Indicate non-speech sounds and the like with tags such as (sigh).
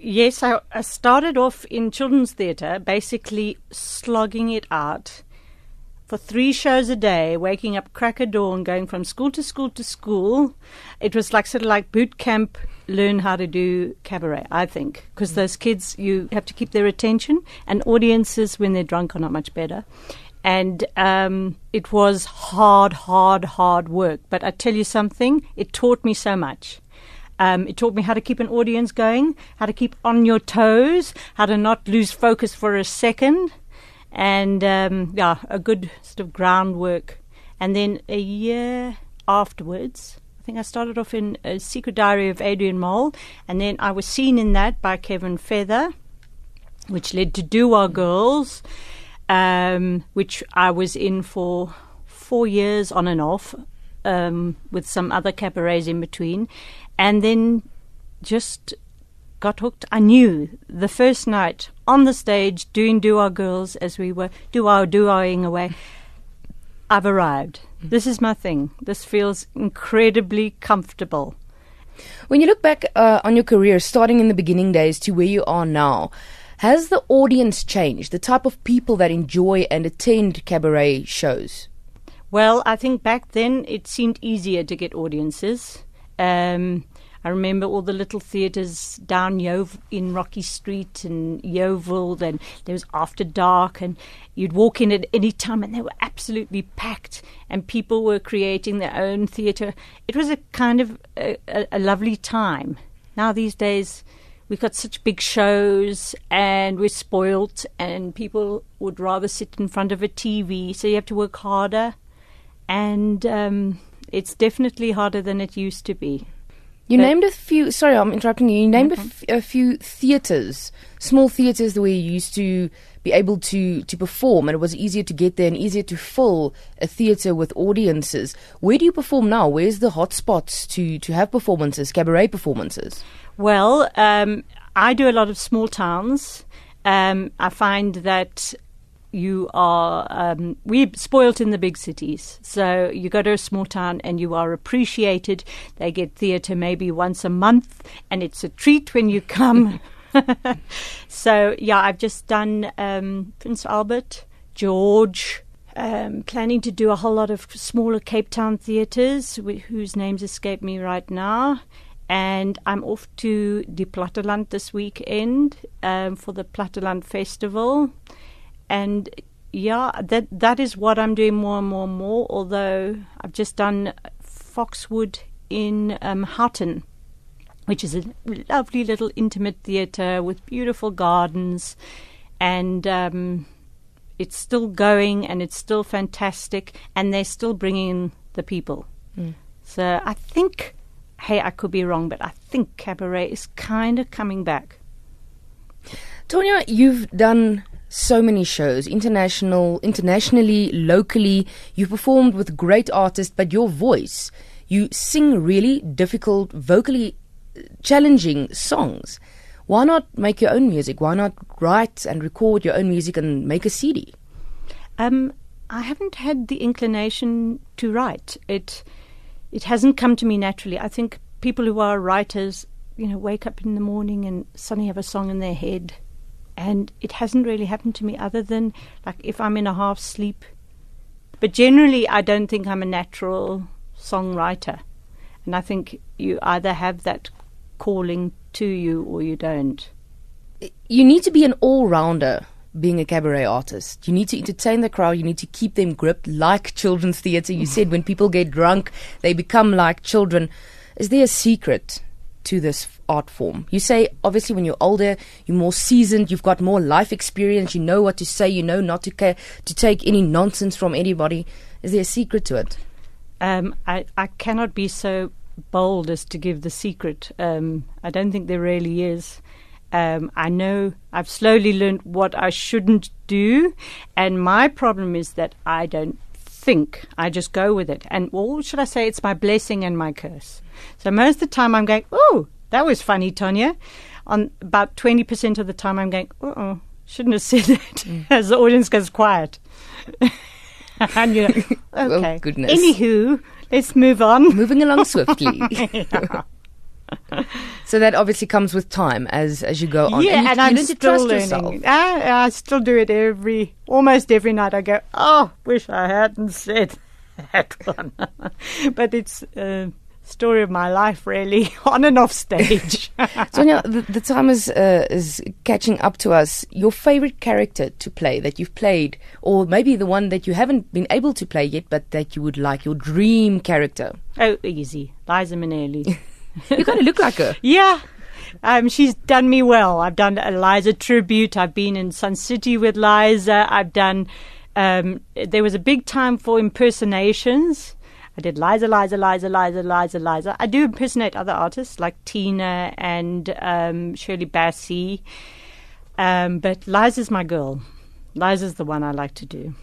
yes, I, I started off in children's theatre, basically slogging it out for three shows a day, waking up crack of dawn, going from school to school to school. It was like sort of like boot camp, learn how to do cabaret, I think, because those kids, you have to keep their attention, and audiences, when they're drunk, are not much better. And um, it was hard, hard, hard work. But I tell you something, it taught me so much. Um, it taught me how to keep an audience going, how to keep on your toes, how to not lose focus for a second, and um, yeah, a good sort of groundwork. And then a year afterwards, I think I started off in a Secret Diary of Adrian Mole, and then I was seen in that by Kevin Feather, which led to Do Our Girls, um, which I was in for four years on and off, um, with some other cabarets in between and then just got hooked. I knew the first night on the stage doing Do Our Girls as we were do our do ouring away. I've arrived. This is my thing. This feels incredibly comfortable. When you look back uh, on your career, starting in the beginning days to where you are now, has the audience changed? The type of people that enjoy and attend cabaret shows? Well, I think back then it seemed easier to get audiences. Um, I remember all the little theatres down Yov- in Rocky Street and Yeovil, and there was After Dark, and you'd walk in at any time and they were absolutely packed, and people were creating their own theatre. It was a kind of a, a, a lovely time. Now, these days, we've got such big shows and we're spoilt, and people would rather sit in front of a TV, so you have to work harder. And um, it's definitely harder than it used to be. You but named a few. Sorry, I'm interrupting you. You named mm-hmm. a, f- a few theatres, small theatres where you used to be able to to perform, and it was easier to get there and easier to fill a theatre with audiences. Where do you perform now? Where's the hot spots to to have performances, cabaret performances? Well, um, I do a lot of small towns. Um, I find that you are um, we're spoilt in the big cities. So you go to a small town and you are appreciated. They get theatre maybe once a month, and it's a treat when you come. (laughs) so yeah, I've just done um, Prince Albert, George. Um, planning to do a whole lot of smaller Cape Town theatres, whose names escape me right now. And I'm off to the Platteland this weekend um, for the Platteland Festival and yeah, that that is what I'm doing more and more and more. Although I've just done Foxwood in um, Houghton, which is a lovely little intimate theatre with beautiful gardens, and um, it's still going and it's still fantastic, and they're still bringing the people. Mm. So I think, hey, I could be wrong, but I think cabaret is kind of coming back. Tonya, you've done so many shows, international, internationally, locally. You performed with great artists, but your voice, you sing really difficult, vocally challenging songs. Why not make your own music? Why not write and record your own music and make a CD? Um, I haven't had the inclination to write. It it hasn't come to me naturally. I think people who are writers, you know, wake up in the morning and suddenly have a song in their head and it hasn't really happened to me other than like if I'm in a half sleep. But generally, I don't think I'm a natural songwriter. And I think you either have that calling to you or you don't. You need to be an all rounder being a cabaret artist. You need to entertain the crowd, you need to keep them gripped like children's theatre. You said when people get drunk, they become like children. Is there a secret to this art form. You say, obviously, when you're older, you're more seasoned, you've got more life experience, you know what to say, you know not to care, to take any nonsense from anybody. Is there a secret to it? Um, I, I cannot be so bold as to give the secret. Um, I don't think there really is. Um, I know I've slowly learned what I shouldn't do, and my problem is that I don't think. I just go with it. And, or should I say, it's my blessing and my curse. So most of the time I'm going, oh, that was funny, Tonya. On about 20% of the time I'm going, oh, shouldn't have (laughs) said that mm. as the audience goes quiet. (laughs) and you're like, (laughs) okay. Oh, goodness. Anywho, let's move on. Moving along swiftly. (laughs) So that obviously comes with time as as you go on. Yeah, you, and, you I'm still trust learning. yourself. I, I still do it every, almost every night. I go, oh, wish I hadn't said (laughs) that one. (laughs) but it's a story of my life, really, on and off stage. Tonya, the, the time is uh, is catching up to us. Your favorite character to play that you've played, or maybe the one that you haven't been able to play yet, but that you would like your dream character. oh, easy. Liza Minnelli. (laughs) You kind of look like her. Yeah. Um, she's done me well. I've done a Liza tribute. I've been in Sun City with Liza. I've done. Um, there was a big time for impersonations. I did Liza, Liza, Liza, Liza, Liza, Liza. I do impersonate other artists like Tina and um, Shirley Bassey. Um, but Liza's my girl. Liza's the one I like to do.